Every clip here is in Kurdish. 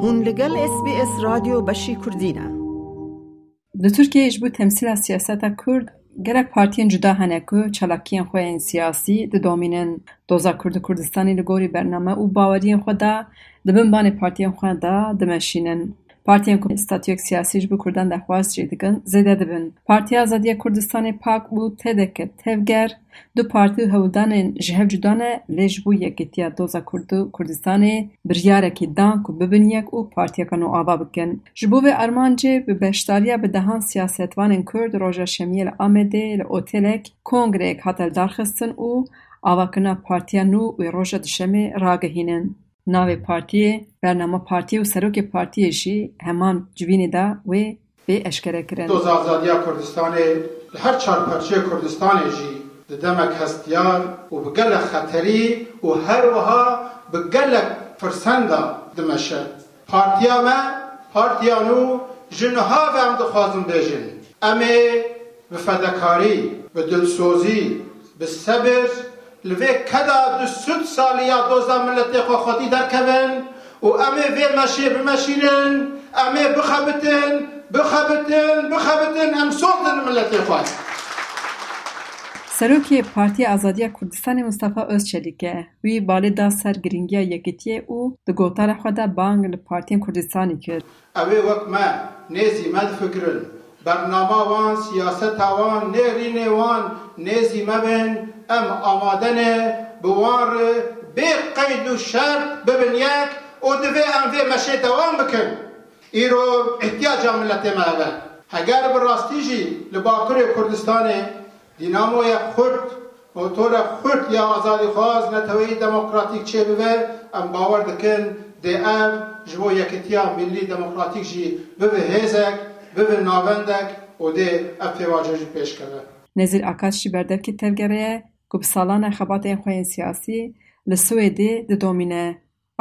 Hûn li gel SBS Radio beşî kurdî ne. Li Tirkiyeyê ji bo temsîla siyaseta kurd gelek partiyên cuda hene ku çalakiyên xwe yên siyasî didomînin. Doza Kurd û Kurdistanî li gorî bername û baweriyên xwe de di bin banê partiyên xwe de dimeşînin. Partiyên ku statuyek siyasî ji bo Kurdan dexwaz jî dikin, zêde dibin. Partiya Azadiya Kurdistanê, pak, û tdk, tevger, du partî û hewldanên ji hev cuda ne, lê ji bo yekitiya doza Kurd û Kurdistanê biryarekî dan ku bibin yek û partiyeke nû ava bikin. Ji bo vê armancê bi beşdariya bi dehan siyasetvanên Kurd roja şemiyê li Amedê li otelek kongreyek hate lidarxistin û avakirina partiya nû wê roja duşemê ragihînin. Navê partiyê, bernama partiyê û serokê partiyê jî heman civînê de wê bê eşkere kirin. Doza Azadiya Kurdistanê li her çar parçeyê Kurdistanê jî di demek hestiyar û bi gelek xeterî û her wiha bi gelek pirsen de dimeşe. Partiya me, partiya nû ji niha ve em dixwazin bêjin, Em ê Bi fedekarî, bi dilsozî, bi sebir li vê keda du sud salî ya doza miletê xwe xwedî derkevin û em ê vê meşê bimeşînin, em ê bixebitin, bixebitin, bixebitin, em soz didin miletê xwe. Serokê Partiya Azadiya Kurdistanê Mistefa Ozçelik e. Wî balê da ser girîngiya yekîtiyê û di gotara xwe de bang li partiyên Kurdistanê kir. Ew ê wek me nêzî me difikirin. Bernama wan, siyaseta wan, nêrînê wan nêzî me bên. Em amade ne bi wan re bê qeyd û şert bibin yek û divê em vê meşê dewam bikin. Îro îhtiyaca miletê me ev e. Heger bi rastî jî li Bakurê Kurdistanê Dînamoya xurt, motora xurt ya azadîxwaz neteweyî demokratîk çêbibe, em bawer dikin dê ev ji bo yekitiya mîllî demokratîk jî bibe hêzek, bibe navendek û dê ev pêvajo jî pêş keve. Nezîr Akaç ji berdevkê tevgere ku bi salan e xebatên xwe yên siyasî li Swêdê didomîne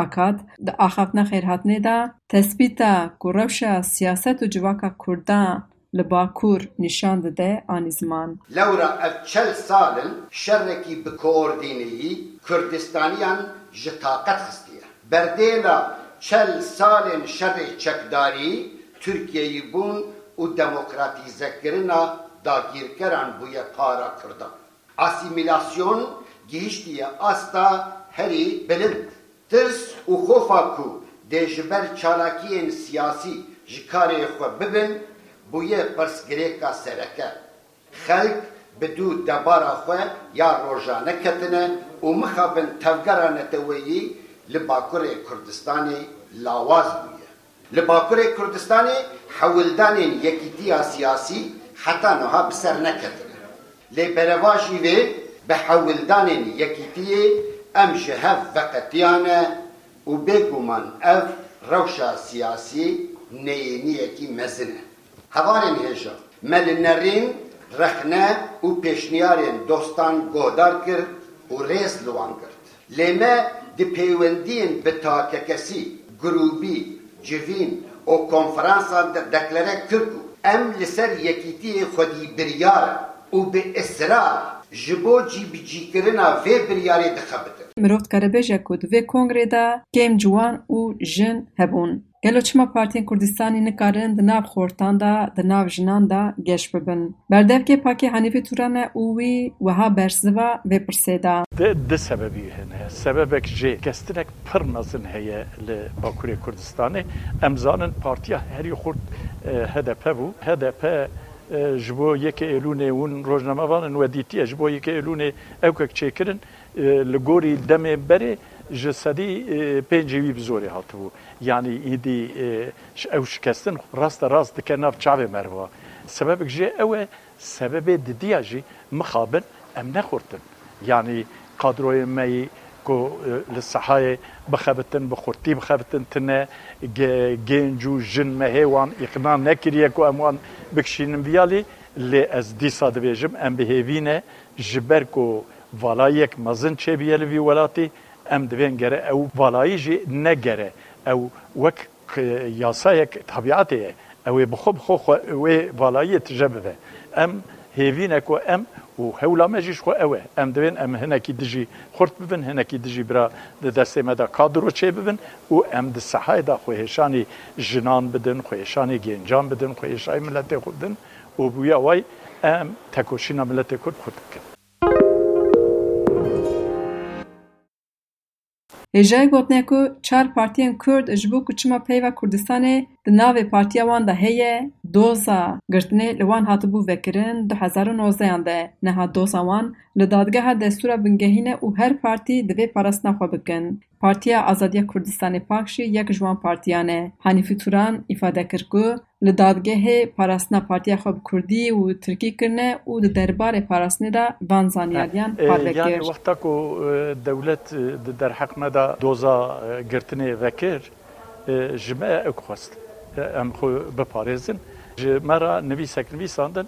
Akad, di axaftina xêrhatinê de tespîta ku rewşa siyaset û civaka Kurdan li Bakur nîşan dide anî ziman. Lewra ev çel sal in şerekî bi koordîneyî Kurdistaniyan ji taqet xistiye. Berdêla çel salên şerê çekdarî, Tirkiyeyî bûn û demokratîzekirina dagîrkeran bûye para Kurdan. Asîmîlasyon gihîştiye asta herî bilind. Tirs û xofa ku dê ji ber çalakiyên siyasî ji karê xwe bibin, bûye pirsgirêka sereke. Xelk bi dû debara xwe ya rojane ketine û mixabin tevgera neteweyî li Bakurê Kurdistanê lawaz bûye. Li Bakurê Kurdistanê hewildanên yekîtiya siyasî heta niha bi ser neketine. Lê berevajî vê bi hewildanên yekîtiyê em ji hev veqetiyane û bêguman ev rewşa siyasî neyêniyekî mezin e. Hevalên hêja me li nerîn rexne û pêşniyarên dostan guhdar kir û rêz li wan girt. Lê me di pêwendiyên bi takekesî, grûbî, civîn û konferansan de deklare kir ku em li ser yekîtiyê xwedî biryar in û bi israr ji bo cîbicîkirina vê biryarê dixebitin. Mirov dikaribêje ku di vê kongrê de kêm ciwan û jin hebûn. Gelo çima partiyên Kurdistanê nikarin di nav xortan de, di nav jinan de geş bibin? Berdevkê Pakê Hanîfî Turan e û wî wiha bersiva vê pirsê da. Du sebebî hene. Sebebek jê kestinek pir mezin heye li Bakurê Kurdistanê. Em zanin partiya herî xurt hdp bû. Hdp ji bo yekê êlûnê hûn rojnamevanin we dîtiye ji bo yekê êlûnê ewkek çêkirin Li gorî demê berê ji sedî pêncî wî bi zorê hatibû. Yanî îdî ew şikestin raste rast dike nav çavê me re wa. Sebebek jê ew e, sebebê didiya jî mixabin em nexurtin. Yanî kadroyên me yî ku li sehayê bixebitin bi xurtî bixebitin tune. Gênc û jin me hê wan îqna nekiriye ku em wan bikişînin viyalî. Lê ez dîsa dibêjim em bihêvî ne ji ber ku Vala yek mezin çêbiye li vî welatî, em divên gere ew valayî jî ne gere ew wek yasayek tabîetê ye, ew ê bi xwe bi xwe wê valayiyê tije bibe. Em hêvî ne ku em û hewla me jî ji xwe ew e. Em divên em hinekî dijî xurt bibin, hinekî dijî bira di destê me de kadro çêbibin û em di sehayê de xwehêşanî jinan bidin, xwehêşanî gêncan bidin, xwehêşayî miletê xwe bidin û bi wî awayî em tekoşîna miletê Kurd xurt bikin. Hêjayê gotine ku çar partiyên Kurd ji bo ku çima peyva Kurdistanê di navê partiya wan de heye, doza girtinê li wan hatibû vekirin du hezar û nozdeyan de. Niha doza wan li dadgeha destûra bingehîn e û her partî divê parastina xwe bikin. Partiya Azadiya Kurdistanê pak jî yek ji wan partiyan e. Hanîfî Turan îfade kir ku li dadgehê parastina partiya xwe bi kurdî û tirkî kirine û di derbarê parastinê de van zanyariyan parve kir. Yanî wexta ku dewlet di derheq me de doza girtinê vekir, ji me ew xwest em xwe biparêzin. Ji me re nivîsek nivîsandin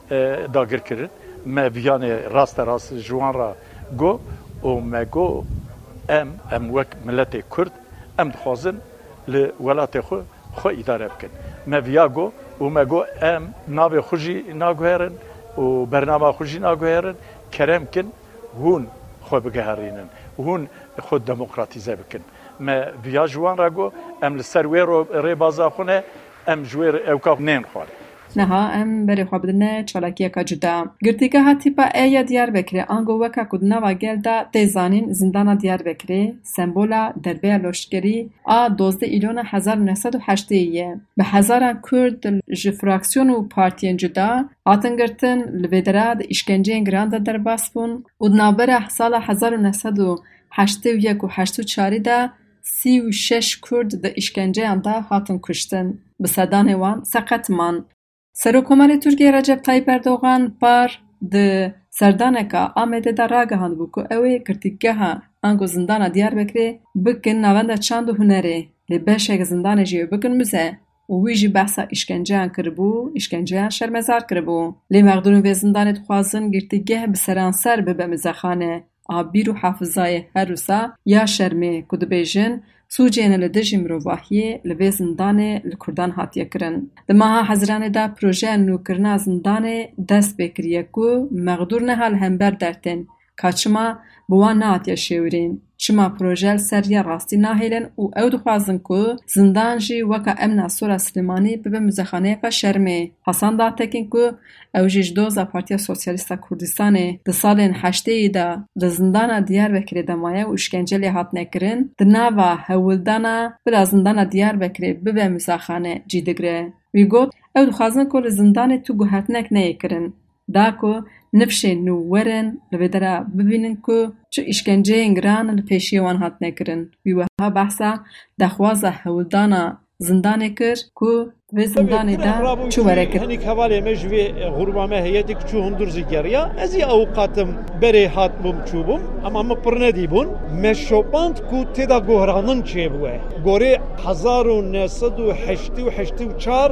dagir kirin. Me viyanê raste rast ji wan re got û me got em, em wek miletê Kurd em dixwazin li welatê xwe xwe îdare bikin. Me viya got û me got em navê xwe jî naguherin û bernama xwe jî naguherin, kerem bikin hûn xwe bigiherînin, hûn xwe demokratîze bikin. Me viya ji wan re got em li ser wê rêbaza xwe ne, Em ji wê re ewka nên xwarê. Niha em berê xwe bidine çalakiyeka cuda. Girtîka Hatîpa E ya Diyarbekirê ango weka ku di nava gel de tê zanîn Zindana Diyarbekirê, sembola derbeya loştkerî a dozdeh Îlona hezar û neh sed û heştê ye. Bi hezaran Kurd ji fraksyon û partiyên cuda hatin girtin, li vê dere di îşkenceyên giran de derbas bûn û di navbera sala hezar û neh sed û heştê û yek û heştê û çarî de, Sî û şeş Kurd di îşkenceyan de hatin kuştin, bi sedanê wan seqet man. Serokkomarê Tirkiyê Recep Tayyîp Erdogan par di serdaneka Amedê de ragihandibû ku ew ê girtîgeha ango zindana Diyarbekirê bikin navenda çand û hunerê, lê beşek zindanê jî ew bikin muze. û wî jî behsa îşkenceyan kiribû, îşkenceyan şermezar kiribû. Lê mexdûrên vê zindanê dixwazin girtîgeh bi seranser bibe mizexane a bîr û hafizayê her Rûsa ya şermê ku dibêjin sûceyên li dijî mirovahiyê li vê zindanê li Kurdan hatiye kirin. Di meha Heziranê de projeya nûkirina zindanê dest pê kiriye ku mexdûr neha li hember dertên ka çima bi wan nehatiye şêwirîn, çima proje li ser rêya rastî nahêlin û ew dixwazin ku zindan jî weka Emna Sor a Silêmanî bibe muzexaneyeka şermê. Hasan Dagtekin ku ew jî ji doza Partiya Sosyalîst a Kurdistanê di salên heştêyî de li zindana Diyarbekirê de maye û îşkence lê hatine kirin, di nava hewldana bila zindana Diyarbekirê bibe muzaxane cî digire. Wî got, Ew dixwazin ku li zindanê tu guhertinek neyê kirin, da ku nifşên nû werin li vê dera bibînin ku çi îşkenceyên giran li pêşiyê wan hatine kirin. Wî wiha behsa daxwaza hewldana zindanê kir ku di vê zindanê de çi were kirin. Hinek hevalên me ji vê gruba me heyetê ku çû hundir jî geriya. Ez jî ewqat im berê hatibûm çûbûm ema min pirnedî bûn. Me şopand ku tê de guhranin çêbûye gorê hezar û neh sed û heştê û heştê û çar.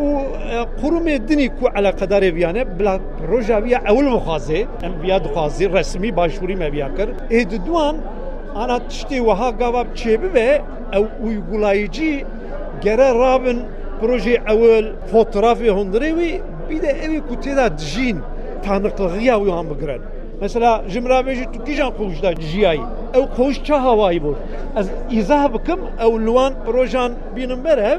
û qurumê dinî ku eleqedarê viyane bila roja viya ewil bixwaze em viya dixwazî resmî başvurî me viya kir ê di duan ana tiştê wiha gava çêbibe ew uygulayıcı gere rabin projê ewil fotoğrafê hundirê wî bir de evê ku têda dijîn tanıqlıgiya wî han bigirin mesela ji min re bêjî tu kîjan qewişda jiyayî ew qewiş ça hawayî bû ez îzah bikim ew li wan projan bînin bere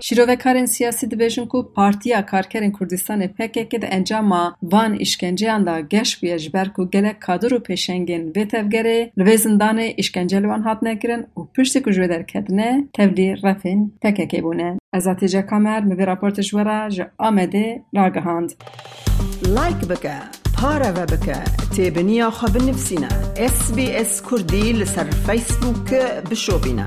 Şîrovekarên siyasî dibêjin ku Partiya Karkerên Kurdistanê, pkk, di encama van îşkenceyan de geş bûye ji ber ku gelek kadir û pêşengên vê tevgerê li vê zindanê îşkence li wan hatine kirin û piştî ku ji wê derketine tevlî refên pkk bûne. Ezatî Cekamer bi vê raportê ji we re ji Amedê ragihand. Like bike, pareve bike, têbiniya xwe binivsîne, SBS Kurdî li ser Facebook bişopîne.